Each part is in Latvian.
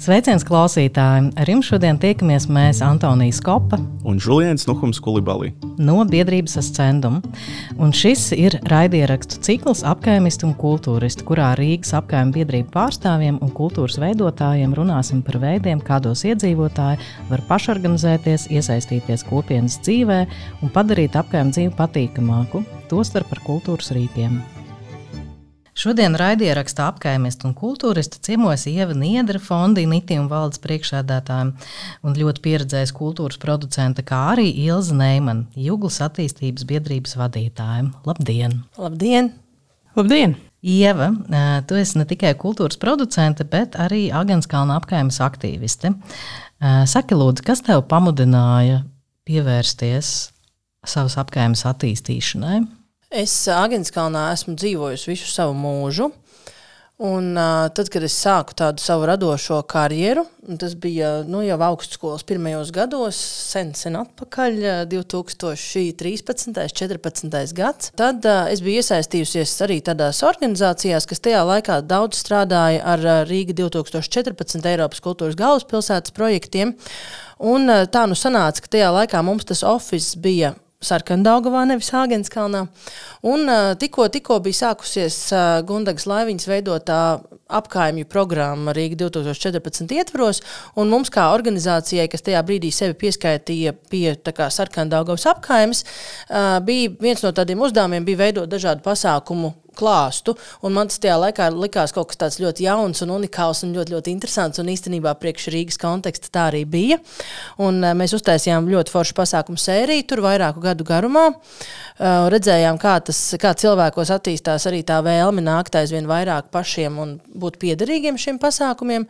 Sveiciens klausītājiem! Ar jums šodien tiekamies mēs Antonija Skopa un Julians Nuhums Kulibalī no biedrības ascendumu. Un šis ir raidierakstu cikls apkaimistu un kultūristu, kurā Rīgas apkaimē biedrību pārstāvjiem un kultūras veidotājiem runāsim par veidiem, kādos iedzīvotāji var pašorganizēties, iesaistīties kopienas dzīvē un padarīt apkaimē dzīvi patīkamāku, tostarp par kultūras rīkiem. Šodien raidierakstā apkaimists un kultūrists ciemojas Ieva Niedra, fonda Nitija un valdes priekšsēdētājiem un ļoti pieredzējis kultūras producenta, kā arī Ilza Neimana, Juglas attīstības biedrības vadītājiem. Labdien! Labdien! Labdien! Ieva, tu esi ne tikai kultūras producente, bet arī Agenskalna apkaimes aktīviste. Saki, lūdzu, kas tev pamudināja pievērsties savas apkaimes attīstīšanai? Es Agenskalnā esmu dzīvojusi visu savu mūžu. Un, uh, tad, kad es sāku tādu savu radošo karjeru, tas bija nu, jau augstskolas pirmajos gados, sen, sen atpakaļ, 2013. un 2014. gads. Tad uh, es biju iesaistījusies arī tādās organizācijās, kas tajā laikā daudz strādāja ar Rīga 2014. Eiropas kultūras galvaspilsētas projektiem. Un, uh, tā nu sanāca, ka tajā laikā mums tas oficiāls bija Sarkandaugavā, nevis Hāgenskalnā. Un uh, tikko, tikko bija sākusies uh, Gundagas laiviņas veidotā apkaimju programma Rīga 2014 ietvaros, un mums kā organizācijai, kas tajā brīdī sevi pieskaitīja pie Sarkandaugavas apkaimes, uh, bija viens no tādiem uzdevumiem bija veidot dažādu pasākumu klāstu. Man tas tajā laikā likās kaut kas tāds ļoti jauns un unikāls un ļoti, ļoti interesants. Un īstenībā priekš Rīgas konteksta tā arī bija. Un, uh, mēs uztaisījām ļoti foršu pasākumu sēriju tur vairāku gadu garumā. Uh, redzējām, kā, tas, kā cilvēkos attīstās arī tā vēlme nākt aizvien vairāk pašiem un būt piederīgiem šiem pasākumiem.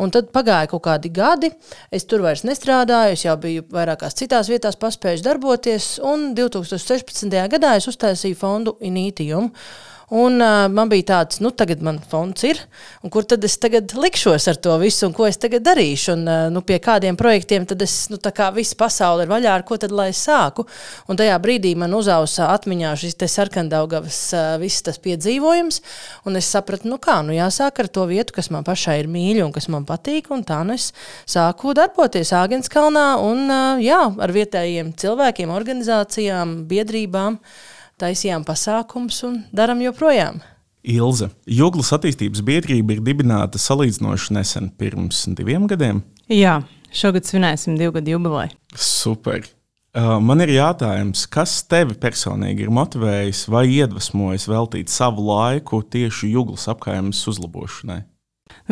Un tad pagāja kaut kādi gadi. Es tur vairs nestrādāju, es jau biju vairākās citās vietās paspējuši darboties. Un 2016. gadā es uztaisīju fondu Inītijumu. Un uh, man bija tāds, nu, tagad man fonds ir, un kur tad es tagad likšos ar to visu, un ko es tagad darīšu, un uh, nu, pie kādiem projektiem tad es, nu, tā kā visa pasaule ir vaļā, ar ko tad lai es sāku. Un tajā brīdī man uzausa atmiņā šis te sarkandaugavas uh, viss tas piedzīvojums, un es sapratu, nu kā, nu jāsāk ar to vietu, kas man pašai ir mīļa un kas man patīk, un tā nu es sāku darboties Āgenskalnā un, uh, jā, ar vietējiem cilvēkiem, organizācijām, biedrībām taisījām pasākums un darām joprojām. Ilze, Joglas attīstības biedrība ir dibināta salīdzinoši nesen, pirms diviem gadiem. Jā, šogad svinēsim divu gadu jubileju. Super! Uh, man ir jautājums, kas tevi personīgi ir motivējis vai iedvesmojis veltīt savu laiku tieši Juglas apgājumas uzlabošanai?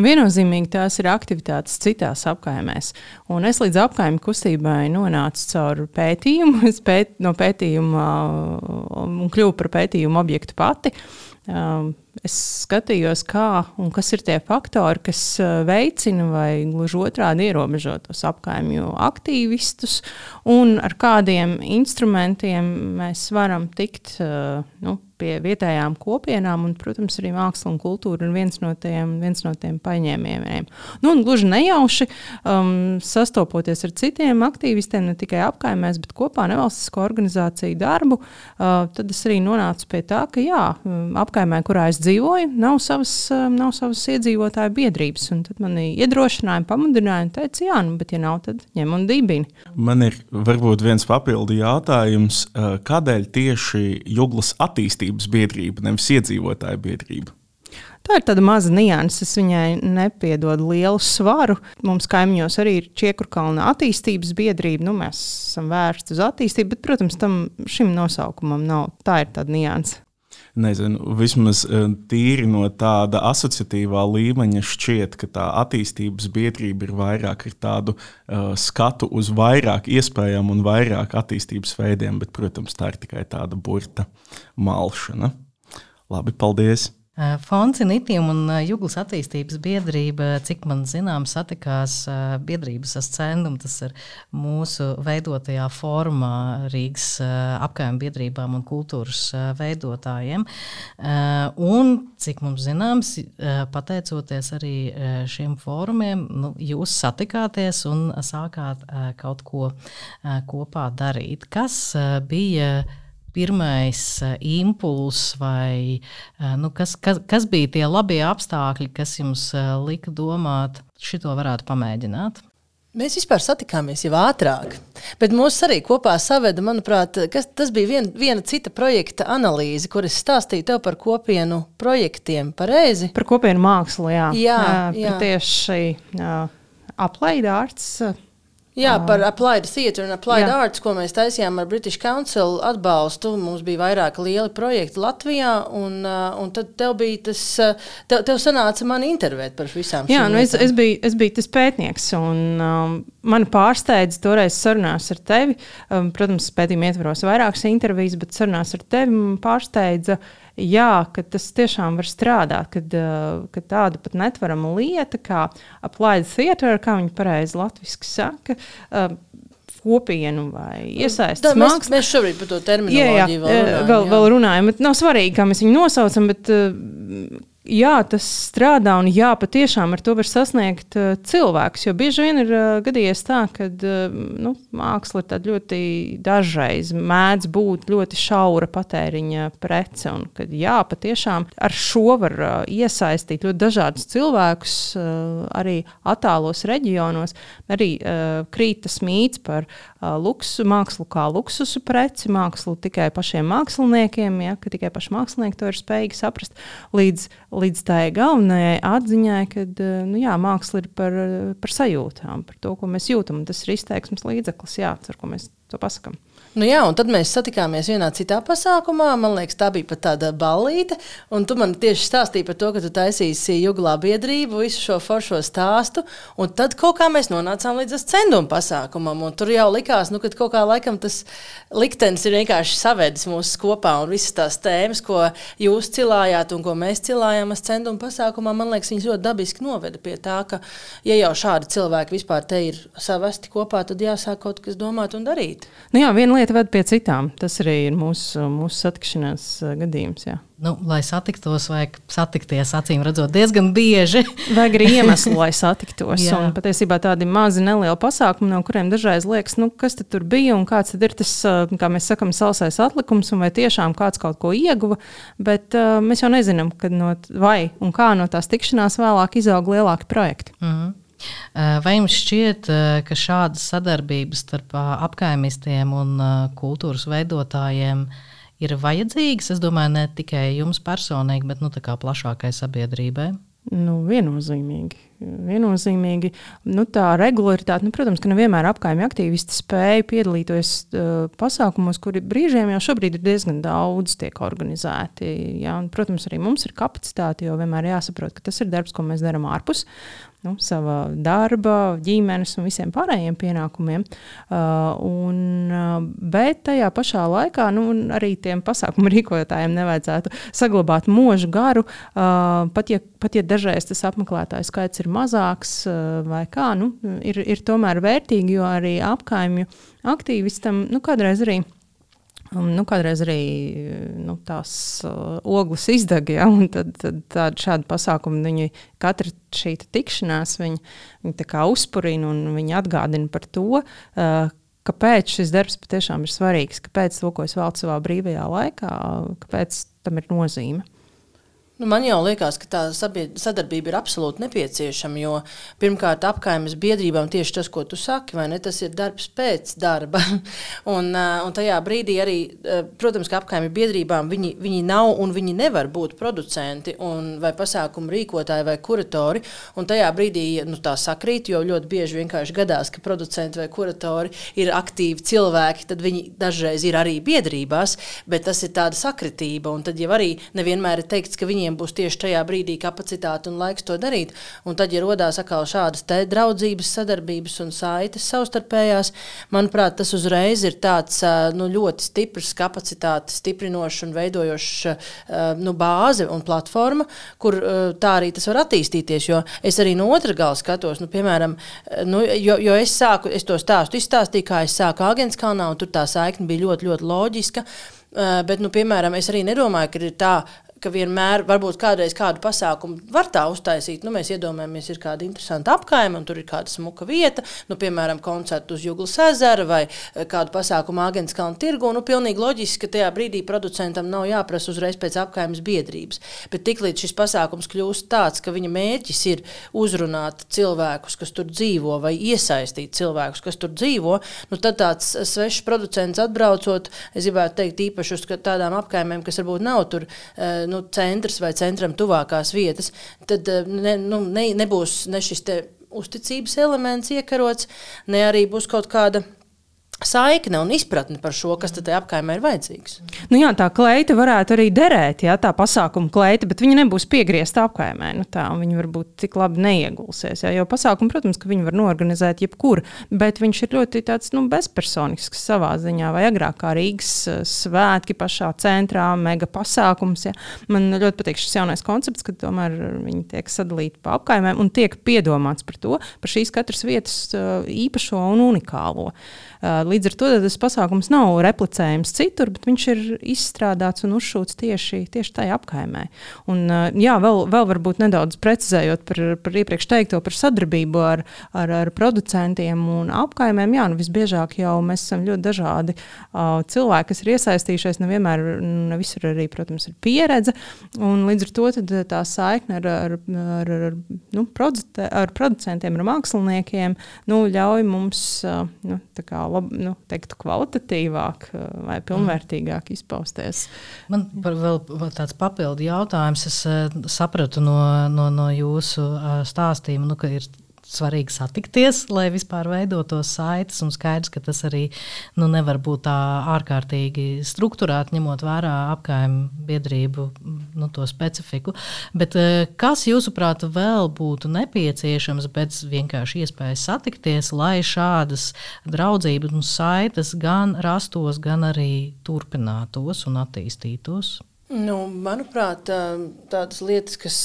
Viennozīmīgi tās ir aktivitātes citās apkaimēs. Un es līdz apkaimē kustībai nonācu caur pētījumu, pēt, no pētījuma un kļuvu par pētījumu objektu pati. Es skatījos, kā un kas ir tie faktori, kas veicina vai gluži otrādi ierobežo tos apkaimju aktīvistus, un ar kādiem instrumentiem mēs varam tikt nu, pie vietējām kopienām, un, protams, arī māksla un kultūra ir viens no tiem, viens no tiem paņēmieniem. Nu, gluži nejauši um, sastopoties ar citiem aktīvistiem, ne tikai apkaimēs, bet kopā nevalstisko organizāciju darbu, uh, tad es arī nonācu pie tā, ka jā, apkaimē, kurā es dzīvoju, nav savas, um, nav savas iedzīvotāju biedrības. Un tad man iedrošināja, pamudināja un teica, jā, nu, bet ja nav, tad ņem un dibini. Man ir varbūt viens papildu jautājums, uh, kādēļ tieši Juglas attīstība attīstības biedrība, nevis iedzīvotāju biedrība. Tā ir tāda maza nianses, es viņai nepiedodu lielu svaru. Mums kaimiņos arī ir Čiekurkalna attīstības biedrība. Nu, mēs esam vērsti uz attīstību, bet, protams, tam šim nosaukumam nav. Tā ir tāda nianse. Nezinu, vismaz e, tīri no tāda asociatīvā līmeņa šķiet, ka tā attīstības biedrība ir vairāk ar tādu uh, skatu uz vairāk iespējām un vairāk attīstības veidiem, bet, protams, tā ir tikai tāda burta malšana. Labi, paldies! Fonds Initiem un Juglas attīstības biedrība, cik man zināms, satikās biedrības ascendum, tas ir mūsu veidotajā formā Rīgas apkaimē biedrībām un kultūras veidotājiem. Un, cik mums zināms, pateicoties arī šiem fórumiem, nu, jūs satikāties un sākāt kaut ko kopā darīt. Kas bija pirmais impulss, vai nu, kas, kas, kas bija tie labie apstākļi, kas jums lika domāt, šito varētu pamēģināt? Mēs vispār satikāmies jau ātrāk, bet mūs arī kopā saveda, manuprāt, kas, tas bija vien, viena cita projekta analīze, kur es stāstīju tev par kopienu projektiem. Pareizi? Par kopienu mākslu, jā. Jā, jā. tieši uh, aplaidārts. Uh, Jā, par Applied Theatre un Applied Jā. Arts, ko mēs taisījām ar British Council atbalstu. Mums bija vairāki lieli projekti Latvijā, un, un tad tev bija tas, tev, tev sanāca mani intervēt par visām šīm Jā, nu es, es, biju, es biju tas pētnieks, un um, man pārsteidza toreiz sarunās ar tevi. Um, protams, pētījuma ietvaros vairākas intervijas, bet sarunās ar tevi man pārsteidza. Uh, jā, ka tas tiešām var strādāt, kad, uh, kad tāda pat netvarama lieta kā applied theatre, kā viņi pareizi latviešu saka. Uh, kopienu vai iesaistītu mākslu. Mēs, mēs šobrīd par to terminoloģiju jā, jā, vēl uh, runājam. Vēl, jā. vēl runājam, nav svarīgi, kā mēs viņu nosaucam, bet jā, tas strādā, un jā, patiešām ar to var sasniegt uh, cilvēkus. Jo bieži vien ir uh, gadījies tā, ka uh, nu, māksla ir ļoti dažreiz mēdz būt ļoti šaura patēriņa prece. Un, kad, jā, patiešām ar šo var uh, iesaistīt ļoti dažādus cilvēkus uh, arī attālos reģionos. Arī uh, krīt tas mīts par luksu, mākslu kā luksusu preci, mākslu tikai pašiem māksliniekiem, ja, ka tikai paši mākslinieki to ir spējīgi saprast. Līdz līdz tai galvenajai atziņai, ka nu, jā, māksla ir par, par sajūtām, par to, ko mēs jūtam. Tas ir izteiksmes līdzeklis, jā, ar ko mēs to pasakām. Nu jā, un tad mēs satikāmies vienā citā pasākumā. Man liekas, tā bija pat tāda ballīte. Un tu man tieši stāstīji par to, ka tu taisīsi juglā biedrību, visu šo foršo stāstu. Un tad kaut kā mēs nonācām līdz ascendumu pasākumam. Un tur jau likās, nu, ka kaut kā laikam tas liktenis ir vienkārši savedis mūs kopā. Un visas tās tēmas, ko jūs cilājāt un ko mēs cilājām ascendumu pasākumā, man liekas, viņas ļoti dabiski noveda pie tā, ka, ja jau šādi cilvēki vispār te ir savesti kopā, tad jāsāk kaut kas domāt un darīt. Nu jā, lieta ved pie citām. Tas arī ir mūsu, mūsu satikšanās gadījums. Jā. Nu, lai satiktos, vajag satikties, acīm redzot, diezgan bieži. vajag arī iemeslu, lai satiktos. un patiesībā tādi mazi, nelieli pasākumi, no kuriem dažreiz liekas, nu, kas tur bija un kāds ir tas, kā mēs sakām, sausais atlikums, un vai tiešām kāds kaut ko ieguva. Bet uh, mēs jau nezinām, no, vai un kā no tās tikšanās vēlāk izaug lielāki projekti. Mm -hmm. Eh, vai jums šķiet, eh, ka šādas sadarbības starp eh, apkaimistiem un kultūras veidotājiem ir vajadzīgas? Es domāju, ne tikai jums personīgi, bet nu, plašākai sabiedrībai. Nu, viennozīmīgi. viennozīmīgi. Nu, tā regularitāte, nu, protams, ka nevienmēr apgājumi aktīvisti spēja piedalīties uh, pasākumos, kuri brīžiem jau šobrīd ir diezgan daudz tiek organizēti. Ja? Un, protams, arī mums ir kapacitāte, jo vienmēr jāsaprot, ka tas ir darbs, ko mēs darām ārpus nu, sava darba, ģimenes un visiem pārējiem pienākumiem. Uh, un, uh, bet tajā pašā laikā nu, arī tiem pasākumu rīkotājiem nevajadzētu saglabāt mūžu garu. Uh, pat, ja, pat ja dažreiz tas apmeklētāju skaits ir mazāks uh, vai kā, nu, ir, ir tomēr vērtīgi, jo arī apkaimju aktīvistam nu, kādreiz arī Um, nu, kādreiz arī nu, tās uh, ogles izdeg, ja, un tad, tad tādi šādi pasākumi, viņi katra šī tikšanās, viņi, viņi uzpurina un viņi atgādina par to, uh, kāpēc šis darbs patiešām ir svarīgs, kāpēc to, ko es veltu savā brīvajā laikā, kāpēc tam ir nozīme. Nu, man jau liekas, ka tā sadarbība ir absolūti nepieciešama. Jo pirmkārt, apgājumas biedrībām tieši tas, ko tu saki, ne, tas ir darbs pēc darba. un, un tajā brīdī arī, protams, ka apgājuma biedrībām viņi, viņi nav un viņi nevar būt producenti un, vai pasākumu rīkotāji vai kuratori. Tajā brīdī nu, tā sakrīt, jo ļoti bieži vienkārši gadās, ka producenti vai kuratori ir aktīvi cilvēki, tad viņi dažreiz ir arī biedrībās, bet tas ir tāda sakritība. Un tad jau arī nevienmēr ir teikts, ka viņiem viņiem būs tieši tajā brīdī kapacitāte un laiks to darīt. Un tad, ja radās atkal šādas draudzības, sadarbības un saites savstarpējās, manuprāt, tas uzreiz ir tāds nu, ļoti stiprs kapacitātes stiprinošs un veidojošs nu, bāze un platforma, kur tā arī tas var attīstīties. Jo es arī no otras gala skatos, nu, piemēram, nu, jo, jo es sāku, es to stāstu izstāstīju, kā es sāku Agenskalnā, un tur tā saikne bija ļoti, ļoti loģiska. Bet, nu, piemēram, es arī nedomāju, ka ir tā, ka vienmēr, varbūt kādreiz kādu pasākumu var tā uztaisīt. Nu, mēs iedomājamies, ir kāda interesanta apkaime, un tur ir kāda smuka vieta, nu, piemēram, koncertu uz Juglas ezera vai eh, kādu pasākumu Agents Kalnu tirgu. Nu, pilnīgi loģiski, ka tajā brīdī producentam nav jāprasa uzreiz pēc apkaimes biedrības. Bet tiklīdz šis pasākums kļūst tāds, ka viņa mērķis ir uzrunāt cilvēkus, kas tur dzīvo, vai iesaistīt cilvēkus, kas tur dzīvo, nu, tad tāds svešs producents atbraucot, es gribētu teikt, īpaši uz tādām apkaimēm, kas varbūt nav tur eh, nu, centrs vai centram tuvākās vietas, tad eh, ne, nu, ne, nebūs ne šis uzticības elements iekarots, ne arī būs kaut kāda saikne un izpratne par šo, kas tajā apkaimē ir vajadzīgs. Nu jā, tā kleita varētu arī derēt, ja tā pasākuma kleita, bet viņa nebūs piegriezta apkaimē. Nu tā, viņa varbūt tik labi neiegulsies. Ja, jo pasākumu, protams, ka viņi var norganizēt jebkur, bet viņš ir ļoti tāds nu, bezpersonisks savā ziņā. Vai agrāk kā Rīgas eh, svētki pašā centrā, mega pasākums. Ja. Man ļoti patīk šis jaunais koncepts, ka tomēr viņi tiek sadalīti pa apkaimēm un tiek piedomāts par to, par šīs katras vietas eh, īpašo un unikālo. Uh, Līdz ar to tas pasākums nav replicējams citur, bet viņš ir izstrādāts un uzšūts tieši, tieši tajā apkaimē. Un, jā, vēl, vēl varbūt nedaudz precizējot par, par iepriekš teikto par sadarbību ar, ar, ar producentiem un apkaimēm. Jā, nu, visbiežāk jau mēs esam ļoti dažādi uh, cilvēki, kas ir iesaistījušies. Nevienmēr, ne visur arī, protams, ir pieredze. Līdz ar to tā saikne ar, ar, ar, ar, nu, ar producentiem, ar māksliniekiem nu, ļauj mums uh, nu, lab, nu, teiktu, kvalitatīvāk eh, vai pilnvērtīgāk izpausties. Man par vēl tāds papildu jautājums. Es eh, sapratu no, no, no jūsu eh, stāstījuma, nu, ka ir svarīgi satikties, lai vispār veidotos saites. Un skaidrs, ka tas arī nu, nevar būt tā ārkārtīgi struktūrēti, ņemot vērā apgājumu biedrību nu, specifiku. Bet eh, kas, jūsuprāt, vēl būtu nepieciešams bez vienkārši iespējas satikties, lai šādas draudzības un saites gan rastos, gan arī turpinātos un attīstītos? Nu, manuprāt, tādas lietas, kas,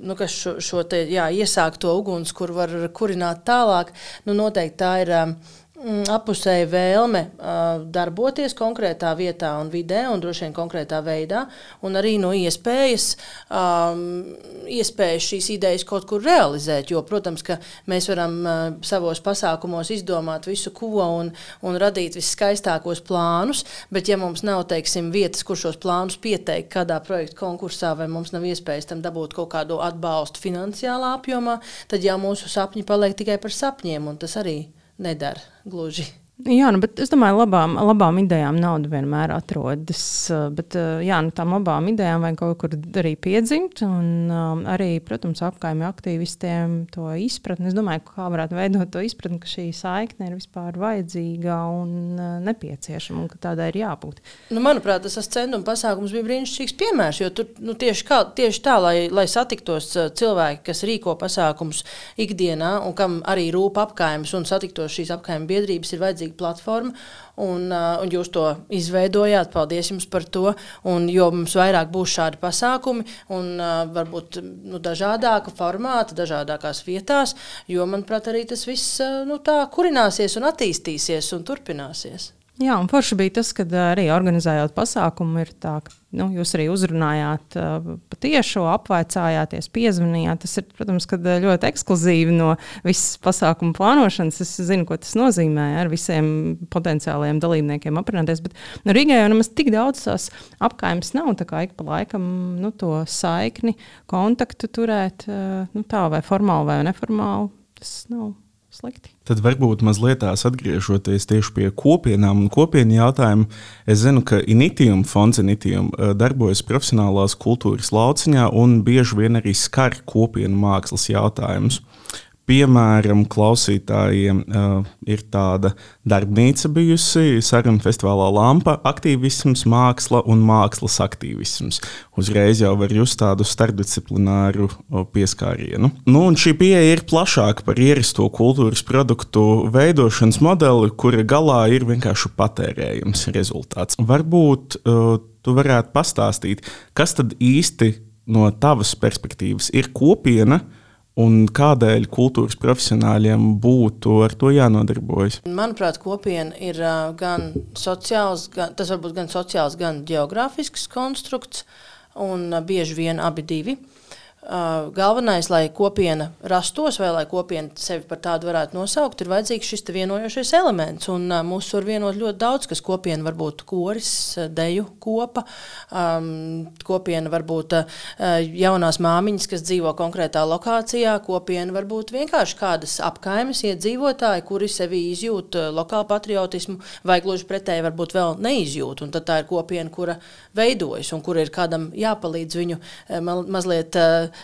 nu, kas šo, šo te, jā, iesākto uguns, kur var kurināt tālāk, nu, noteikti tā ir Mm, apusēja vēlme uh, darboties konkrētā vietā un vidē, un droši vien konkrētā veidā, un arī no iespējas, um, iespējas šīs idejas kaut kur realizēt. Jo, protams, ka mēs varam uh, savos pasākumos izdomāt visu, ko un, un radīt viskaistākos plānus, bet, ja mums nav teiksim, vietas, kur šos plānus pieteikt kādā projekta konkursā, vai mums nav iespējas tam dabūt kaut kādu atbalstu finansiālā apjomā, tad jau mūsu sapņi paliek tikai par sapņiem, un tas arī nedara gluži. Jā, nu, bet es domāju, labām, labām idejām nauda vienmēr atrodas. Eh, bet eh, jā, nu, tām labām idejām vajag kaut kur arī piedzimt. Un um, arī, protams, apkaimju aktīvistiem to izpratni. Es domāju, kā varētu veidot to izpratni, ka šī saikne ir vispār vajadzīga un uh, nepieciešama un ka tādai ir jābūt. Nu, manuprāt, tas centuma pasākums bija brīnišķīgs piemērs. Jo tur nu, tieši, kā, tieši tā, lai, lai satiktos cilvēki, kas rīko pasākumus ikdienā un kam arī rūp apkaimes un satiktos šīs apkaimju biedrības, ir vajadzīga platforma. Un, un jūs to izveidojāt. Paldies jums par to. Un, jo mums vairāk būs šādi pasākumi, un varbūt nu, dažādāka formāta, dažādākās vietās, jo, manuprāt, arī tas viss nu, tā kurināsies un attīstīsies un turpināsies. Jā, un forši bija tas, ka arī organizējot pasākumu, ir tā, ka nu, jūs arī uzrunājāt patiešo, apvaicājāties, piezvanījāt. Tas ir, protams, ļoti ekskluzīvi no visas pasākuma plānošanas. Es zinu, ko tas nozīmē ar visiem potenciālajiem dalībniekiem aprunāties. Bet nu, Rīgā jau nemaz tik daudz tās apkaimes nav. Tā kā ik pa laikam nu, to saikni, kontaktu turēt nu, tā vai formāli vai neformāli. Tas nav slikti. Tad varbūt mazliet atgriežoties tieši pie kopienām un kopienu jautājumu. Es zinu, ka Initium fonds Initium darbojas profesionālās kultūras lauciņā un bieži vien arī skar kopienu mākslas jautājumus. Piemēram, klausītājiem uh, ir tāda darbnīca bijusi sarunu festivālā Lampa - aktīvisms, māksla un mākslas aktīvisms. Uzreiz jau var just tādu starpdisciplināru pieskārienu. Nu, šī pieeja ir plašāka par ierasto kultūras produktu veidošanas modeli, kura galā ir vienkārši patērējums rezultāts. Varbūt uh, tu varētu pastāstīt, kas tad īsti no tavas perspektīvas ir kopiena, uh, Un kādēļ kultūras profesionāļiem būtu ar to jānodarbojas? Manuprāt, kopiena ir uh, gan sociāls, gan, tas var būt gan sociāls, gan geogrāfisks konstrukts. un bieži vien abi divi. Uh, galvenais, lai kopiena rastos, vai lai kopiena sevi par tādu varētu nosaukt, ir vajadzīgs šis vienojošais elements. Un, uh, mūs var vienot ļoti daudz, kas kopiena var būt koris, deju kopa, um, kopiena var būt uh, jaunās māmiņas, kas dzīvo konkrētā lokācijā, kopiena var būt vienkārši kādas apkaimes iedzīvotāji, kuri sevi izjūt uh, lokālu patriotismu, vai gluži pretēji varbūt vēl neizjūt. Un tad tā ir kopiena, kura veidojas un kur ir kādam jāpalīdz viņu uh, ma mazliet. Uh,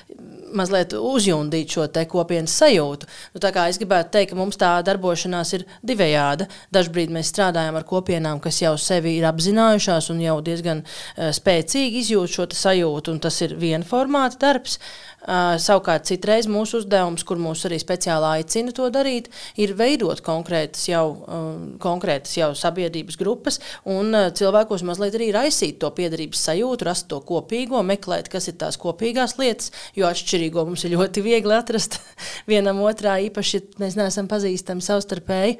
mazliet uzjundīt šo kopienas sajūtu. Nu, es gribētu teikt, ka mums tā darbošanās ir divējāda. Dažbrīd mēs strādājam ar kopienām, kas jau sevi ir apzinājušās un jau diezgan uh, spēcīgi izjūt šo sajūtu, un tas ir viena formāta darbs. Uh, savukārt, citreiz mūsu uzdevums, kur mūs arī speciāli aicina to darīt, ir veidot konkrētas jau, uh, konkrētas jau sabiedrības grupas un uh, cilvēkos mazliet arī raisīt to piedarības sajūtu, rast to kopīgo, meklēt, kas ir tās kopīgās lietas, jo atšķirīgo mums ir ļoti viegli atrast vienam otrā, īpaši, ja mēs neesam pazīstami savstarpēji.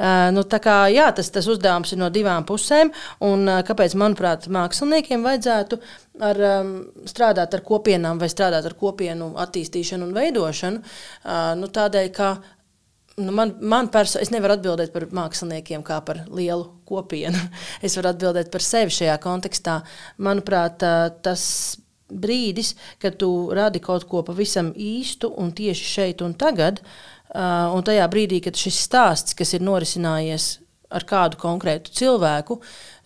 Uh, nu, kā, jā, tas, tas uzdevums ir no divām pusēm, un uh, kāpēc, manuprāt, māksliniekiem vajadzētu ar, um, strādāt ar kopienām vai strādāt ar kopienu attīstīšanu un veidošanu. Uh, nu, tādēļ, ka nu, man, man perso, es nevaru atbildēt par māksliniekiem kā par lielu kopienu. es varu atbildēt par sevi šajā kontekstā. Manuprāt, uh, tas brīdis, kad tu radi kaut ko pavisam īstu un tieši šeit un tagad, uh, un tajā brīdī, kad šis stāsts, kas ir norisinājies ar kādu konkrētu cilvēku,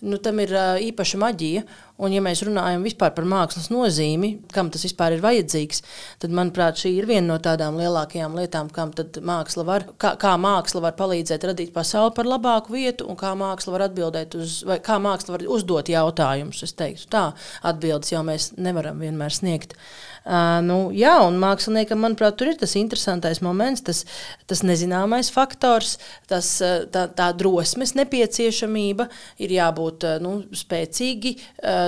nu, tam ir uh, īpaša maģija. Un, ja mēs runājam par mākslas nozīmi, kam tas vispār ir vajadzīgs, tad, manuprāt, šī ir viena no tādām lielākajām lietām, māksla var, kā, kā māksla var palīdzēt radīt pasauli par labāku vietu, un kā māksla var atbildēt uz, vai kā māksla var uzdot jautājumus. Es teiktu, tā atbildes jau mēs nevaram vienmēr sniegt. Uh, nu, jā, un māksliniekam, manuprāt, tur ir tas interesantais moments, tas, tas nezināmais faktors, tas, tā, tā drosmes nepieciešamība ir jābūt nu, spēcīgi.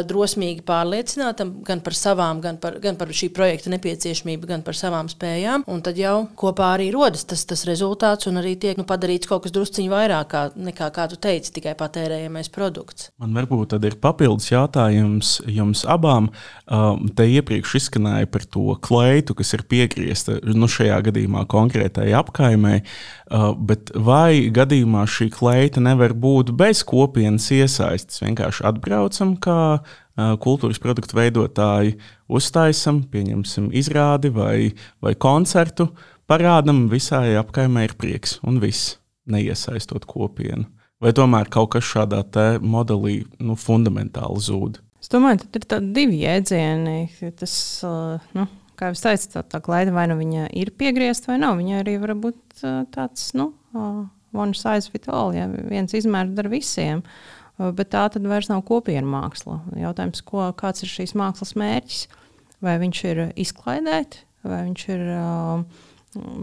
Drosmīgi pārliecinātam gan par savām, gan par, gan par šī projekta nepieciešamību, gan par savām spējām. Un tad jau kopā arī rodas tas, tas rezultāts un arī tiek nu, padarīts kaut kas drusciņš vairāk kā, nekā, kā tu teici, tikai patērējamais produkts. Man varbūt tad ir papildus jautājums jums abām. Um, te iepriekš izskanēja par to kleitu, kas ir piegriezta nu, šajā gadījumā konkrētai apkaimē. Uh, bet vai gadījumā šī kleita nevar būt bez kopienas iesaistes? Vienkārši atbraucam kā kultūras produktu veidotāji uztaisam, pieņemsim izrādi vai, vai koncertu, parādam, visai apkaimē ir prieks un viss, neiesaistot kopienu. Vai tomēr kaut kas šādā modelī nu, fundamentāli zūd? Domāju, ka ir tādi divi jēdzieni. Tas, nu, kā jau teicu, tā, tā klaida vai nu viņa ir piegriezta vai nav. Viņa arī var būt tāds nu, one size fit all, ja viens izmērs dar visiem. Bet tā tad vairs nav kopienu māksla. Jautājums, ko, kāds ir šīs mākslas mērķis? Vai viņš ir izklaidēt, vai, ir,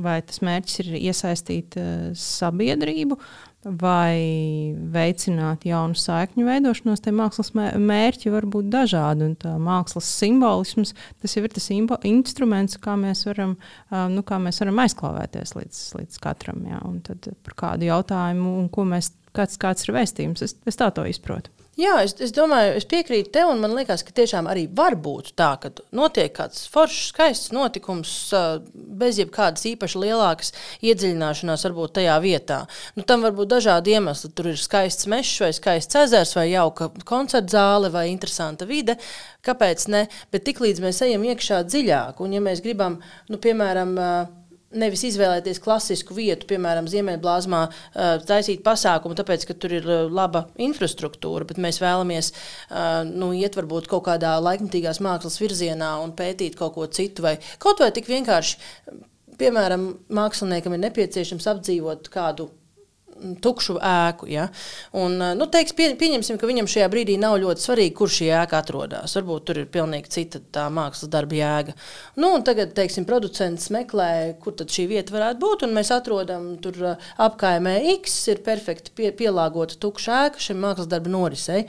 vai tas mērķis ir iesaistīt sabiedrību, vai veicināt jaunu saikņu veidošanos. Tie mākslas mērķi var būt dažādi, un tā mākslas simbolisms tas jau ir tas instruments, kā mēs varam, nu, kā mēs varam aizklāvēties līdz, līdz katram. Jā. Un tad par kādu jautājumu un ko mēs kāds, kāds ir vēstījums. Es, es tā to izprotu. Jā, es, es domāju, es piekrītu tev, un man liekas, ka tiešām arī var būt tā, ka notiek kāds foršs, skaists notikums bez jebkādas īpaši lielākas iedziļināšanās, varbūt tajā vietā. Nu, tam var būt dažādi iemesli. Tur ir skaists mežs, vai skaists ezers, vai jauka koncerta zāle, vai interesanta vide. Kāpēc ne? Bet tiklīdz mēs ejam iekšā dziļāk, un ja mēs gribam, nu, piemēram, Nevis izvēlēties klasisku vietu, piemēram, Ziemeļblāzmā, taisīt pasākumu, tāpēc, ka tur ir laba infrastruktūra, bet mēs vēlamies nu, iet varbūt kaut kādā laikmatīgās mākslas virzienā un pētīt kaut ko citu, vai kaut vai tik vienkārši, piemēram, māksliniekam ir nepieciešams apdzīvot kādu tukšu ēku. Ja? Un, nu, teiks, pie, pieņemsim, ka viņam šajā brīdī nav ļoti svarīgi, kur šī ēka atrodas. Varbūt tur ir pilnīgi cita tā mākslas darba jēga. Nu, tagad, teiksim, producents meklē, kur šī vieta varētu būt, un mēs atrodam tur apkaimē X, ir perfekti pie, pielāgota tukša ēka šim mākslas darba norisei.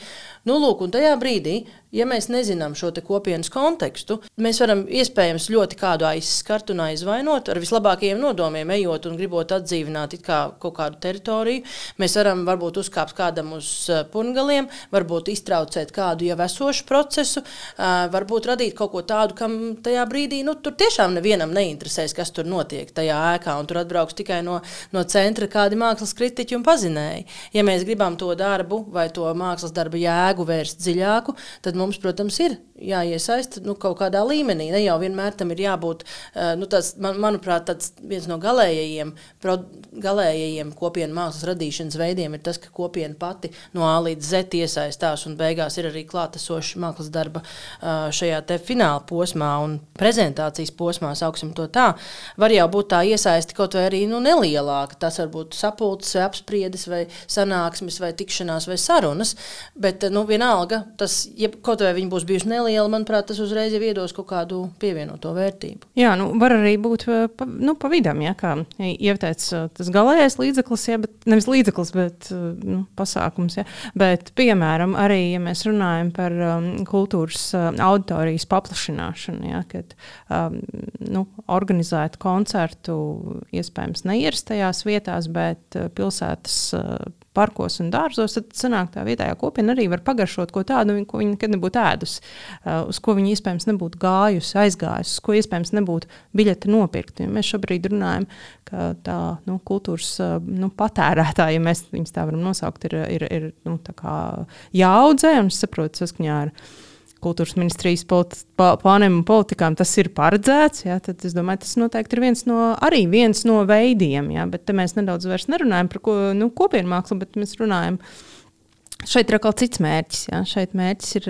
Nu, lūk, un tajā brīdī ja mēs nezinām šo kopienas kontekstu, mēs varam iespējams ļoti kādu aizskart un aizvainot ar vislabākajiem nodomiem, ejot un gribot atdzīvināt kā kaut kādu teritoriju. Mēs varam varbūt uzkāpt kādam uz eh, pungaliem, varbūt iztraucēt kādu jau esošu procesu, eh, varbūt radīt kaut ko tādu, kam tajā brīdī nu, tur tiešām nevienam neinteresēs, kas tur notiek tajā ēkā, un tur atbrauks tikai no, no centra kādi mākslas kritiķi un pazinēji. Ja mēs gribam to darbu vai to mākslas darbu jēgu vērst dziļāku, tad mums, protams, ir jāiesaista nu, kaut kādā līmenī. Ne jau vienmēr tam ir jābūt. Eh, nu, tas, man, manuprāt, tas viens no galējajiem, pro, galējajiem kopienu mākslas radīšanas veidiem ir tas, ka kopiena pati no A līdz Z iesaistās un beigās ir arī klātesoša mākslas darba eh, šajā fināla posmā un prezentācijas posmā, sauksim to tā. Var jau būt tā iesaisti kaut vai arī nu, nelielāka. Tas var būt sapulces, vai apspriedes, vai sanāksmes, vai tikšanās, vai sarunas. Bet nu, vienalga, tas, ja kaut vai viņi būs bijuši nelieli, liela, manuprāt, tas uzreiz jau iedos kaut kādu pievienoto vērtību. Jā, nu, var arī būt eh, pa, nu, pa vidam, ja, kā ieteicis eh, tas galīgais līdzeklis, ja, bet nevis līdzeklis, bet eh, nu, pasākums. Ja. Bet, piemēram, arī, ja mēs runājam par um, kultūras uh, auditorijas paplašināšanu, ja, kad um, nu, organizētu koncertu iespējams neierastajās vietās, bet pilsētas uh, parkos un dārzos, tad sanāk, tā vietējā kopiena arī var pagaršot ko tādu, ko viņa nekad nebūtu ēdusi, uh, uz ko viņa iespējams nebūtu gājusi, aizgājusi, uz ko iespējams nebūtu biļete nopirkt. Ja mēs šobrīd runājam, ka tā nu, kultūras uh, nu, patērētāja, ja mēs viņus tā varam nosaukt, ir, ir, ir nu, jāaudzē un saprot saskaņā ar kultūras ministrijas plāniem un politikām tas ir paredzēts, ja, tad es domāju, tas noteikti ir viens no, arī viens no veidiem. Ja, bet mēs nedaudz vairs nerunājam par ko, nu, kopienu mākslu, bet mēs runājam. Šeit ir atkal cits mērķis. Ja? Šeit mērķis ir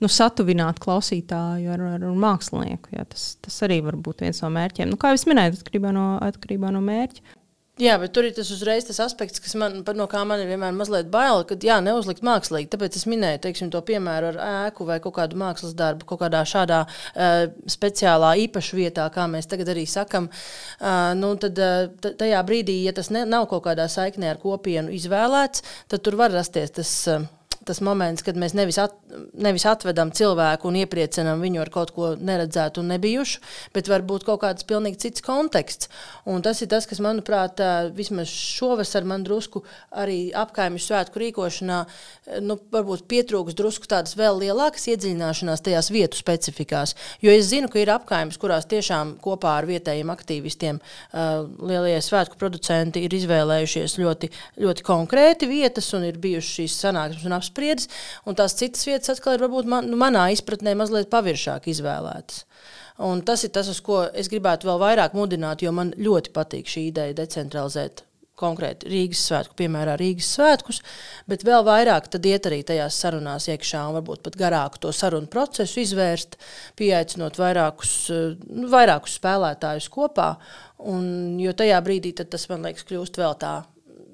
nu, satuvināt klausītāju ar, ar, ar mākslinieku. Ja? Tas, tas arī var būt viens no mērķiem. Nu, kā jau minēju, atkarībā no, atkarībā no mērķa. Jā, bet tur ir tas uzreiz tas aspekts, kas man, no kā man ir vienmēr mazliet bail, ka jā, neuzlikt mākslīgi. Tāpēc es minēju teiksim, to piemēru ar ēku vai kādu mākslas darbu, kaut kādā šādā uh, speciālā īpašā vietā, kā mēs tagad arī sakam. Uh, nu, tad uh, tajā brīdī, ja tas ne, nav kaut kādā saiknē ar kopienu izvēlēts, tad tur var rasties tas. Uh, tas moments, kad mēs nevis, at, nevis atvedam cilvēku un iepriecinām viņu ar kaut ko neredzētu un nebijušu, bet varbūt kaut kāds pilnīgi cits konteksts. Un tas ir tas, kas, manuprāt, vismaz šovasar man drusku arī apkaimju svētku rīkošanā, nu, varbūt pietrūks drusku tādas vēl lielākas iedziļināšanās tajās vietu specifikās. Jo es zinu, ka ir apkaimes, kurās tiešām kopā ar vietējiem aktīvistiem lielie svētku producenti ir izvēlējušies ļoti, ļoti konkrēti vietas un ir bijušas šīs sanāksmes un apspriestas apspriedis, un tās citas vietas atkal ir varbūt man, nu, manā izpratnē mazliet paviršāk izvēlētas. Un tas ir tas, uz ko es gribētu vēl vairāk mudināt, jo man ļoti patīk šī ideja decentralizēt konkrēti Rīgas svētku, piemēram, Rīgas svētkus, bet vēl vairāk iet arī tajās sarunās iekšā un varbūt pat garāku to sarunu procesu izvērst, pieaicinot vairākus, nu, vairākus spēlētājus kopā. Un, jo tajā brīdī tas man liekas kļūst vēl tā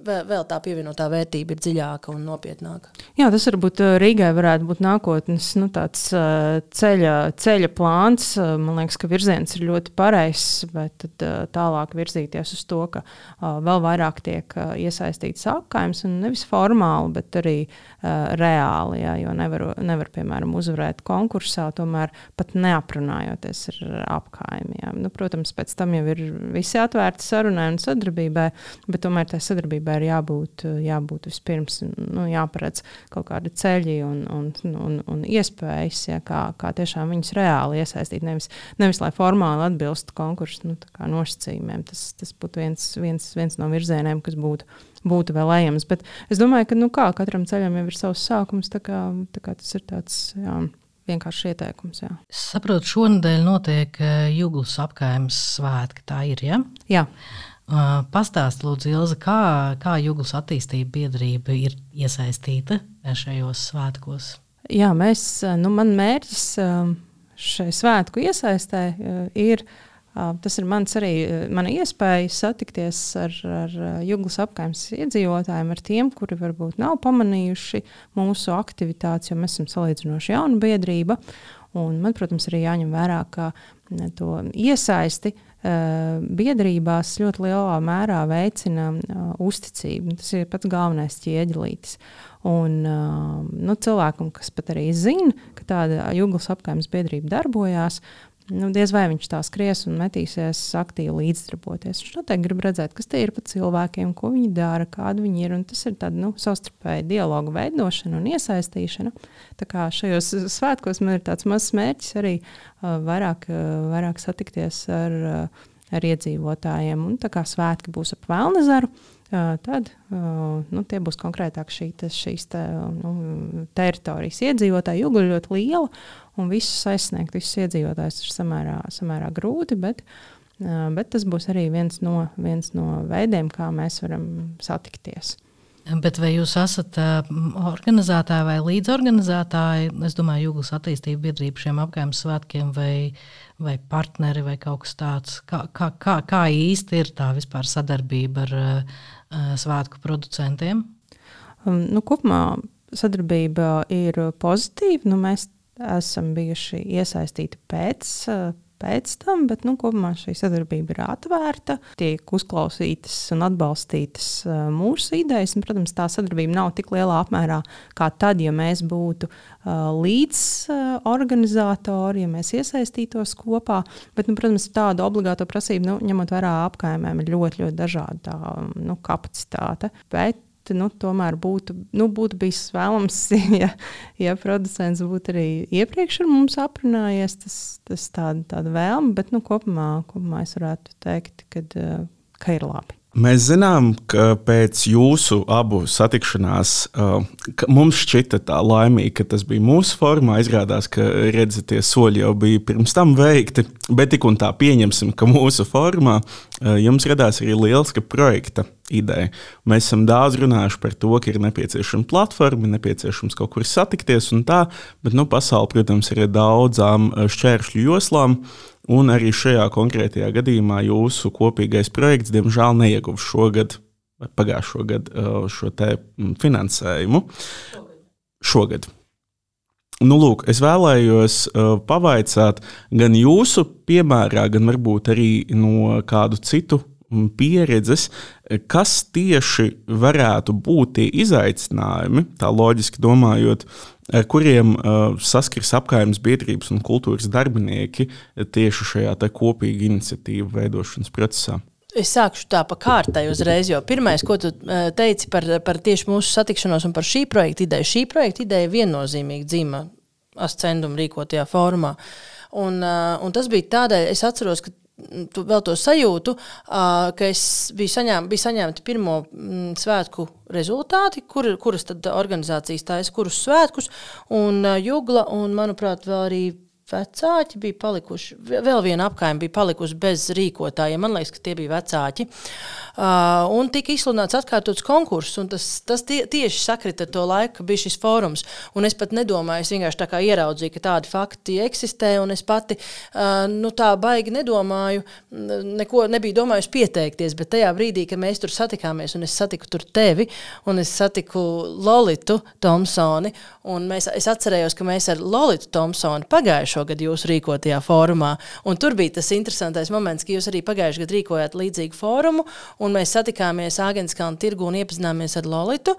vēl tā pievienotā vērtība ir dziļāka un nopietnāka. Jā, tas varbūt uh, Rīgai varētu būt nākotnes nu, uh, ceļa, ceļa plāns. Uh, man liekas, ka virziens ir ļoti pareizs, bet tad, tālāk virzīties uz to, ka vēl vairāk tiek iesaistīts apgājums, un nevis formāli, bet arī reāli. Jā, jo nevar, nevar, piemēram, uzvarēt konkursā, tomēr pat neaprunājoties ar apgājumiem. Nu, protams, pēc tam jau ir visi atvērti sarunai un sadarbībai, bet tomēr tā sadarbībai ir jābūt, jābūt vispirms nu, jāparedz kaut kādi ceļi un, un, un, un iespējas, ja, kā, kā tiešām viņus reāli iesaistīt. Nevis, nevis lai formāli atbilstu konkursu nu, nosacījumiem. Tas, tas būtu viens, viens, viens no virzieniem, kas būtu, būtu vēl ejams. Bet es domāju, ka nu, kā, katram ceļam jau ir savs sākums. Tā kā, tā kā tas ir tāds. Jā vienkārši ieteikums. Jā. Es saprotu, šonadēļ notiek Jūglas apgājuma svētki. Tā ir. Ja? Jā. Pastāstiet, lūdzu, Ilza, kā, kā Jūglas attīstība biedrība ir iesaistīta šajos svētkos? Jā, mēs, nu, man mērķis šai svētku iesaistē ir. Tas ir mans arī mana iespēja satikties ar, ar Jūglas apgājumas iedzīvotājiem, ar tiem, kuri varbūt nav pamanījuši mūsu aktivitātes, jo mēs esam salīdzinoši jauna biedrība. Un man, protams, arī jāņem vērā, ka to iesaisti biedrībās ļoti lielā mērā veicina uzticību. Tas ir pats galvenais ķieģelītis. Un, nu, cilvēkam, kas pat arī zina, ka tāda jūglas apgājuma biedrība darbojās, nu, diez vai viņš tā skries un metīsies aktīvi līdzdarboties. Viņš noteikti grib redzēt, kas tie ir pa cilvēkiem, ko viņi dara, kādi viņi ir. Tas ir tāds nu, savstarpēji dialogu veidošana un iesaistīšana. Tā kā šajos svētkos man ir tāds mazs mērķis arī uh, vairāk, uh, vairāk satikties ar, uh, ar iedzīvotājiem. Un tā kā svētki būs ap Vēlnezaru. Uh, tad nu, tie būs konkrētāk šī, šīs te, nu, teritorijas iedzīvotāji. Ir ļoti liela, un visus aizsniegt, visus iedzīvotājus ir samērā, samērā grūti. Bet, bet tas būs arī viens no, viens no veidiem, kā mēs varam satikties. Bet vai jūs esat organizētāji vai līdzorganizētāji? Es domāju, Jūglas attīstība biedrība šiem apgājuma svētkiem vai, vai partneri vai kaut kas tāds. Kā, kā, kā, kā īsti ir tā vispār sadarbība ar svētku producentiem? Um, nu, kopumā sadarbība ir pozitīva. Nu, mēs esam bijuši iesaistīti pēc, pēc tam, bet nu, kopumā šī sadarbība ir atvērta, tiek uzklausītas un atbalstītas mūsu idejas. Un, protams, tā sadarbība nav tik lielā apmērā kā tad, ja mēs būtu līdzorganizatori, ja mēs iesaistītos kopā. Bet, nu, protams, tāda obligāta prasība, nu, ņemot vērā apkaimēm, ir ļoti, ļoti dažāda nu, kapacitāte. Bet nu, tomēr būtu, nu, būtu bijis vēlams, ja, ja producents būtu arī iepriekš ar mums aprunājies. Tas, tas tāda, tāda vēlme, bet nu, kopumā, kopumā es varētu teikt, kad, ka ir labi. Mēs zinām, ka pēc jūsu abu satikšanās uh, mums šķita tā laimīga, ka tas bija mūsu formā. Izrādās, ka redzi, tie soļi jau bija pirms tam veikti, bet tik un tā pieņemsim, ka mūsu formā uh, jums radās arī liels projekta ideja. Mēs esam daudz runājuši par to, ka ir nepieciešama platforma, nepieciešams kaut kur satikties un tā, bet nu, pasaule, protams, ir daudzām šķēršļu joslām. Un arī šajā konkrētajā gadījumā jūsu kopīgais projekts, diemžēl, neieguva šogad, pagājušo gadu, uh, šo mm, finansējumu. Šogad. Nu, lūk, es vēlējos uh, pavaicāt gan jūsu piemērā, gan varbūt arī no kādu citu mm, pieredzes, kas tieši varētu būt tie izaicinājumi, tā loģiski domājot, ar kuriem uh, saskars apgājuma biedrības un kultūras darbinieki tieši šajā kopīga iniciatīva veidošanas procesā. Es sākšu tā pa kārtai uzreiz, jo pirmais, ko tu teici par, par tieši mūsu satikšanos un par šī projekta ideju, šī projekta ideja viennozīmīgi dzīva ascendumu rīkotajā formā. Un, un tas bija tādēļ, es atceros, ka tu vēl to sajūtu, ka es biju, saņēm, biju saņemta pirmo mm, svētku rezultāti, kur, kuras tad organizācijas taisa, kurus svētkus, un Jugla, un manuprāt, vēl arī vecāki bija palikuši, vēl viena apkaime bija palikusi bez rīkotājiem. Man liekas, ka tie bija vecāki. Uh, un tika izsludināts atkārtots konkurss, un tas, tas tie, tieši sakrita ar to laiku, kad bija šis fórums. Un es pat nedomāju, es vienkārši tā kā ieraudzīju, ka tādi fakti eksistē, un es pati uh, nu, tā baigi nedomāju, neko nebiju domājusi pieteikties. Bet tajā brīdī, kad mēs tur satikāmies, un es satiku tur tevi, un es satiku Lolitu Thompsoni, un mēs, es atcerējos, ka mēs ar Lolitu Thompsoni pagājušajā pagājušo gadu jūsu rīkotajā fórumā. Un tur bija tas interesantais moments, ka jūs arī pagājušajā gadā rīkojāt līdzīgu fórumu, un mēs satikāmies Āgānskalna tirgu un iepazināmies ar Lolitu.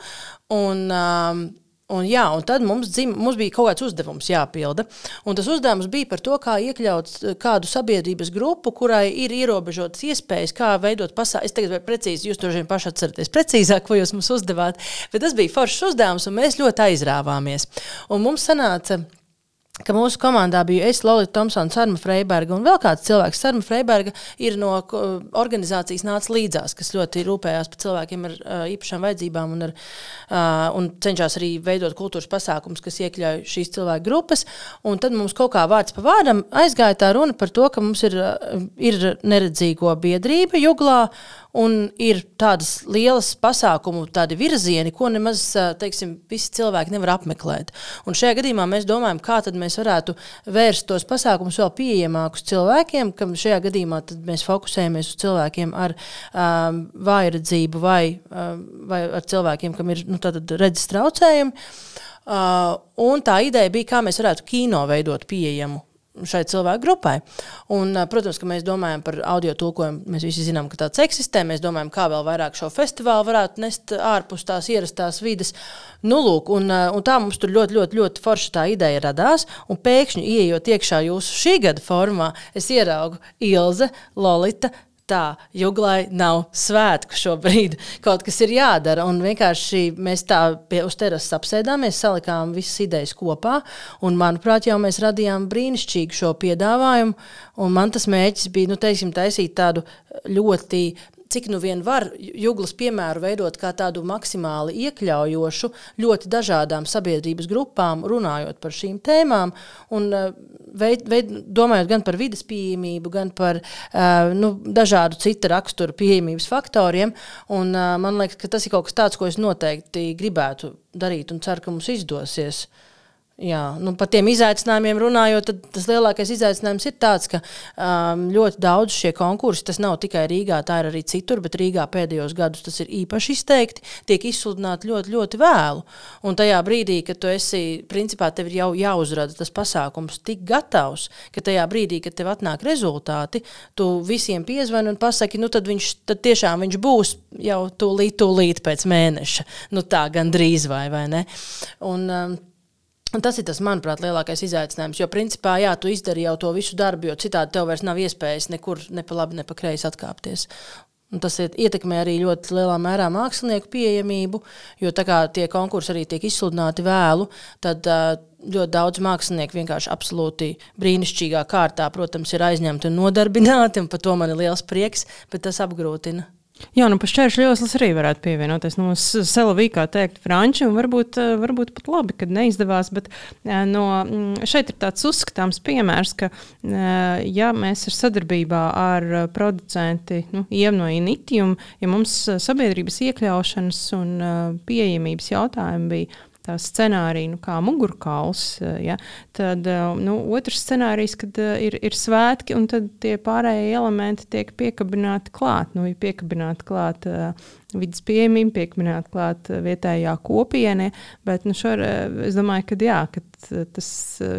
Un, um, Un, jā, un tad mums, dzim, mums bija kaut kāds uzdevums jāpilda. Un tas uzdevums bija par to, kā iekļaut kādu sabiedrības grupu, kurai ir ierobežotas iespējas, kā veidot pasākumu. Es tagad precīzi, jūs to vien paši atceraties precīzāk, ko jūs mums uzdevāt. Bet tas bija foršs uzdevums, un mēs ļoti aizrāvāmies. Un mums sanāca ka mūsu komandā bija es, Lorija Thompsona, Sarma Freiberga un vēl kāds cilvēks. Sarma Freiberga ir no organizācijas nāca līdzās, kas ļoti rūpējās par cilvēkiem ar uh, īpašām vajadzībām un, ar, uh, un cenšas arī veidot kultūras pasākumus, kas iekļauj šīs cilvēku grupas. Un tad mums kaut kā vārds pa vārdam aizgāja tā runa par to, ka mums ir, ir neredzīgo biedrība Juglā Un ir tādas lielas pasākumu, tādi virzieni, ko nemaz teiksim, visi cilvēki nevar apmeklēt. Un šajā gadījumā mēs domājam, kā mēs varētu vērst tos pasākumus vēl pieejamākus cilvēkiem, kam šajā gadījumā mēs fokusējamies uz cilvēkiem ar um, vājredzību vai, um, vai ar cilvēkiem, kam ir nu, redzes traucējumi. Uh, tā ideja bija, kā mēs varētu kino veidot pieejamu šai cilvēku grupai. Un, protams, ka mēs domājam par audio tulkojumu. Mēs visi zinām, ka tāds eksistē. Mēs domājam, kā vēl vairāk šo festivālu varētu nest ārpus tās ierastās vidas. Nu, lūk, un, un tā mums tur ļoti, ļoti, ļoti forša tā ideja radās. Un pēkšņi, ieejot iekšā jūsu šī gada formā, es ieraugu Ilze, Lolita, tā, Juglai nav svētku šobrīd. Kaut kas ir jādara. Un vienkārši mēs tā pie, uz terases apsēdāmies, salikām visas idejas kopā. Un, manuprāt, jau mēs radījām brīnišķīgu šo piedāvājumu. Un man tas mērķis bija nu, teiksim, taisīt tādu ļoti cik nu vien var jūglas piemēru veidot kā tādu maksimāli iekļaujošu, ļoti dažādām sabiedrības grupām, runājot par šīm tēmām. Un, eh, veid, veid, domājot gan par vidas pieejamību, gan par uh, nu, dažādu citu raksturu pieejamības faktoriem. Un, uh, man liekas, ka tas ir kaut kas tāds, ko es noteikti gribētu darīt un ceru, ka mums izdosies. Uh, Jā, nu, par tiem izaicinājumiem runājot, tad tas lielākais izaicinājums ir tāds, ka um, ļoti daudz šie konkursi, tas nav tikai Rīgā, tā ir arī citur, bet Rīgā pēdējos gados tas ir īpaši izteikti, tiek izsludināti ļoti, ļoti vēlu. Un tajā brīdī, kad tu esi, principā, tev ir jau jāuzrada tas pasākums tik gatavs, ka tajā brīdī, kad tev atnāk rezultāti, tu visiem piezvani un pasaki, nu tad viņš tad tiešām viņš būs jau tūlīt, tūlīt pēc mēneša. Nu tā gandrīz vai, vai ne? Un, um, Un tas ir tas, manuprāt, lielākais izaicinājums. Jo, principā, jā, tu izdari jau to visu darbu, jo citādi tev vairs nav iespējas nekur ne pa labi, ne pa kreisi atkāpties. Un tas ietekmē arī ļoti lielā mērā mākslinieku pieejamību, jo tā kā tie konkursi arī tiek izsludināti vēlu, tad ļoti daudz mākslinieku vienkārši absolūti brīnišķīgā kārtā, protams, ir aizņemti un nodarbināti, un par to man ir liels prieks, bet tas apgrūtina. Jā, nu, pašķēršu joslas arī varētu pievienoties. Nu, Selavī, kā teikt, franči, un varbūt, eh, varbūt pat labi, kad neizdevās. Bet eh, no, mm, šeit ir tāds uzskatāms piemērs, ka, eh, ja mēs ir sadarbībā ar producenti nu, Ievu no Initium, ja mums sabiedrības iekļaušanas un pieejamības jautājumi bija tā scenārija, nu, kā mugurkauls. Eh, ja, tad eh, nu, otrs scenārijs, kad eh, ir, ir svētki, un tad tie pārējie elementi tiek piekabināti klāt. Nu, ir piekabināti klāt vidas pieejamība, piekabināti klāt vietējā kopienē. Bet nu, šor, es domāju, ka, jā, ka tas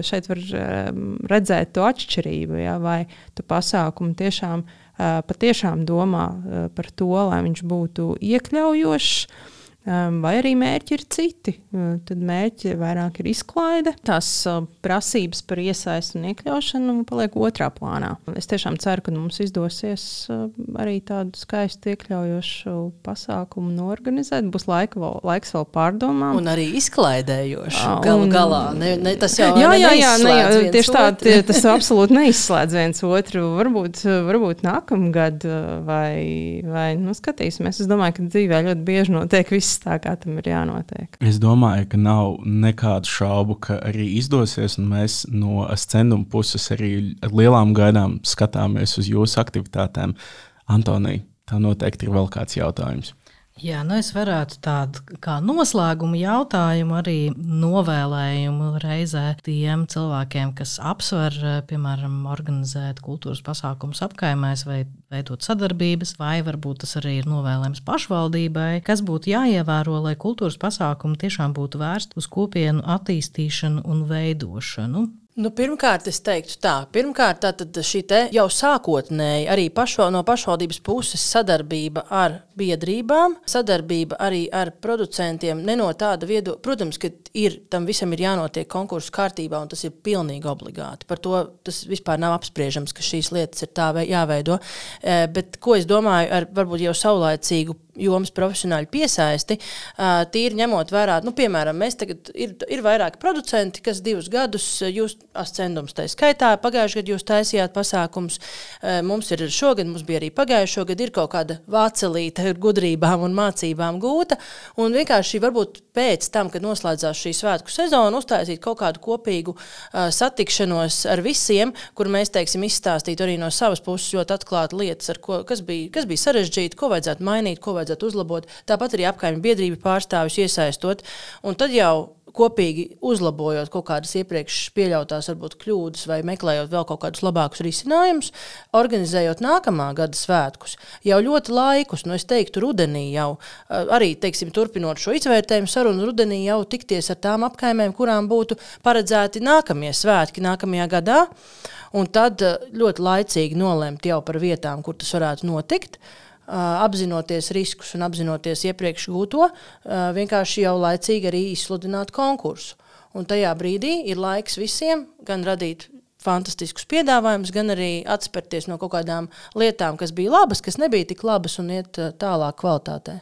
šeit var redzēt to atšķirību, ja, vai tu pasākumu tiešām, patiešām domā par to, lai viņš būtu iekļaujošs vai arī mērķi ir citi. Tad mērķi vairāk ir izklaide, tās prasības par iesaistu un iekļaušanu paliek otrā plānā. Es tiešām ceru, ka mums izdosies arī tādu skaistu iekļaujošu pasākumu norganizēt. Būs laika vēl, laiks vēl pārdomām. Un arī izklaidējoši. Galu un... galā. Ne, ne, tas jau jā, jā, jā, ne, tieši tā, tie, tas absolūti neizslēdz viens otru. Varbūt, varbūt nākamgad vai, vai nu, skatīsimies. Es domāju, ka dzīvē ļoti bieži notiek viss viss tā, kā tam ir jānotiek. Es domāju, ka nav nekādu šaubu, ka arī izdosies, un mēs no scenuma puses arī ar lielām gaidām skatāmies uz jūsu aktivitātēm. Antonija, tā noteikti ir vēl kāds jautājums. Jā, nu es varētu tādu kā noslēgumu jautājumu arī novēlējumu reizē tiem cilvēkiem, kas apsver, piemēram, organizēt kultūras pasākumus apkaimēs vai veidot sadarbības, vai varbūt tas arī ir novēlējums pašvaldībai, kas būtu jāievēro, lai kultūras pasākumi tiešām būtu vērsti uz kopienu attīstīšanu un veidošanu. Nu, pirmkārt, es teiktu tā, pirmkārt, tā šī jau sākotnēji arī pašo, no pašvaldības puses sadarbība ar biedrībām, sadarbība arī ar producentiem. Ne no tāda viedokļa, protams, ka ir, tam visam ir jānotiek konkursu kārtībā, un tas ir pilnīgi obligāti. Par to tas vispār nav apspriežams, ka šīs lietas ir tā jāveido. E, bet ko es domāju ar varbūt jau saulaicīgu jomas profesionāļu piesaisti, tīri ņemot vērā, nu, piemēram, mēs tagad ir, ir vairāki producenti, kas divus gadus, jūs ascendums tā skaitā, pagājušajā gadā jūs taisījāt pasākums, mums ir šogad, mums bija arī pagājušo gadu, ir kaut kāda vācelīte ar gudrībām un mācībām gūta, un vienkārši varbūt pēc tam, kad noslēdzās šī svētku sezona, uztaisīt kaut kādu kopīgu satikšanos ar visiem, kur mēs, teiksim, izstāstītu arī no savas puses ļoti atklāti lietas, ko, kas, bija, kas bija sarežģīti, ko vajadzētu mainīt, ko vajadzētu uzlabot. Tāpat arī apkaimē biedrību pārstāvis iesaistot. Un tad jau kopīgi uzlabojot kaut kādas iepriekš pieļautās varbūt, kļūdas vai meklējot vēl kaut kādus labākus risinājumus, organizējot nākamā gada svētkus. Jau ļoti laikus, nu es teiktu, rudenī jau arī teiksim, turpinot šo izvērtējumu sarunu, rudenī jau tikties ar tām apkaimēm, kurām būtu paredzēti nākamie svētki nākamajā gadā. Un tad ļoti laicīgi nolemt jau par vietām, kur tas varētu notikt. Apzinoties riskus un apzinoties iepriekš gūto, vienkārši jau laicīgi arī izsludināt konkursu. Un tajā brīdī ir laiks visiem gan radīt fantastiskus piedāvājumus, gan arī atspērties no kaut kādām lietām, kas bija labas, kas nebija tik labas, un iet tālāk kvalitātē.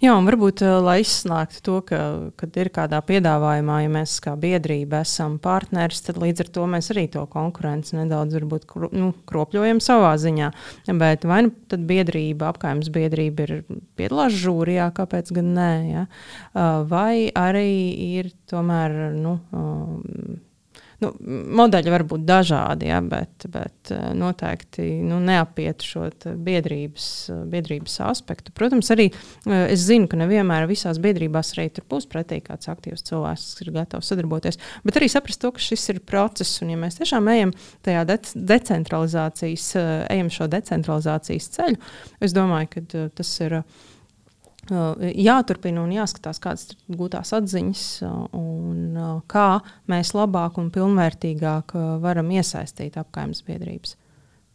Jā, un varbūt, eh, lai izslēgtu to, ka, kad ir kādā piedāvājumā, ja mēs kā biedrība esam partneris, tad līdz ar to mēs arī to konkurenci nedaudz varbūt, nu, kropļojam savā ziņā. Bet vai nu tad biedrība, apkaimnes biedrība ir piedalās žūrijā, kāpēc gan nē? Ja? Vai arī ir tomēr. Nu, Nu, modeļi var būt dažādi, ja, bet, bet eh, noteikti nu, neapiet šo biedrības, biedrības aspektu. Protams, arī eh, es zinu, ka nevienmēr visās biedrībās arī tur būs pretī kāds aktīvs cilvēks, kas ir gatavs sadarboties. Bet arī saprast to, ka šis ir process, un ja mēs tiešām ejam tajā de decentralizācijas, eh, ejam šo decentralizācijas ceļu, es domāju, ka tas ir jāturpina un jāskatās, kādas ir gūtās atziņas un kā mēs labāk un pilnvērtīgāk varam iesaistīt apgājuma biedrības.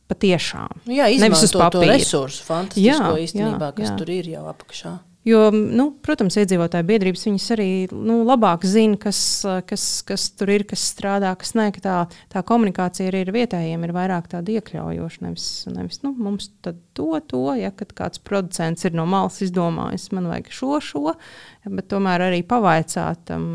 Patiešām. Jā, izmantot to resursu, fantastisko jā, īstenībā, jā, kas jā. tur ir jau apakšā. Jo, nu, protams, iedzīvotāju biedrības arī nu, labāk zina, kas, kas, kas tur ir, kas strādā, kas nē. Ka tā, tā komunikācija arī ar vietējiem ir vairāk tāda iekļaujoša. Nevis, nevis nu, mums to, to, ja kāds producents ir no malas izdomājis, man vajag šo, šo, bet tomēr arī pavaicāt um,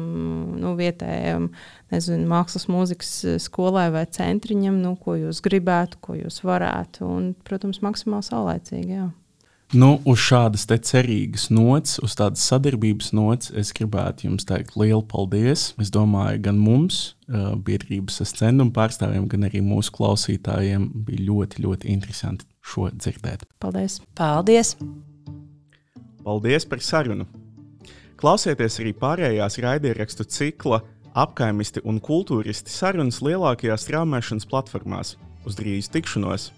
nu, vietējiem. Nezinu, mākslas mūzikas skolai vai centriņam, nu, ko jūs gribētu, ko jūs varētu. Un, protams, maksimāli saulēcīgi. Jā. Nu, uz šādas cerīgas nots, uz tādas sadarbības nots, es gribētu jums teikt lielu paldies. Es domāju, gan mums, biedrības scendumu pārstāvjiem, gan arī mūsu klausītājiem bija ļoti, ļoti interesanti šo dzirdēt. Paldies! Paldies, paldies par sarunu! Klausieties arī pārējās raidierakstu cikla apkaimisti un kultūristi sarunas lielākajās straumēšanas platformās. Uz drīz tikšanos!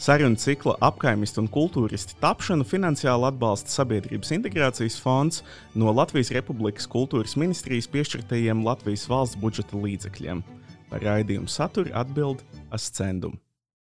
Sarunu cikla apkaimisti un kultūristi tapšanu finansiāli atbalsta Sabiedrības integrācijas fonds no Latvijas Republikas kultūras ministrijas piešķirtajiem Latvijas valsts budžeta līdzekļiem. Par raidījumu saturu atbild Ascendum.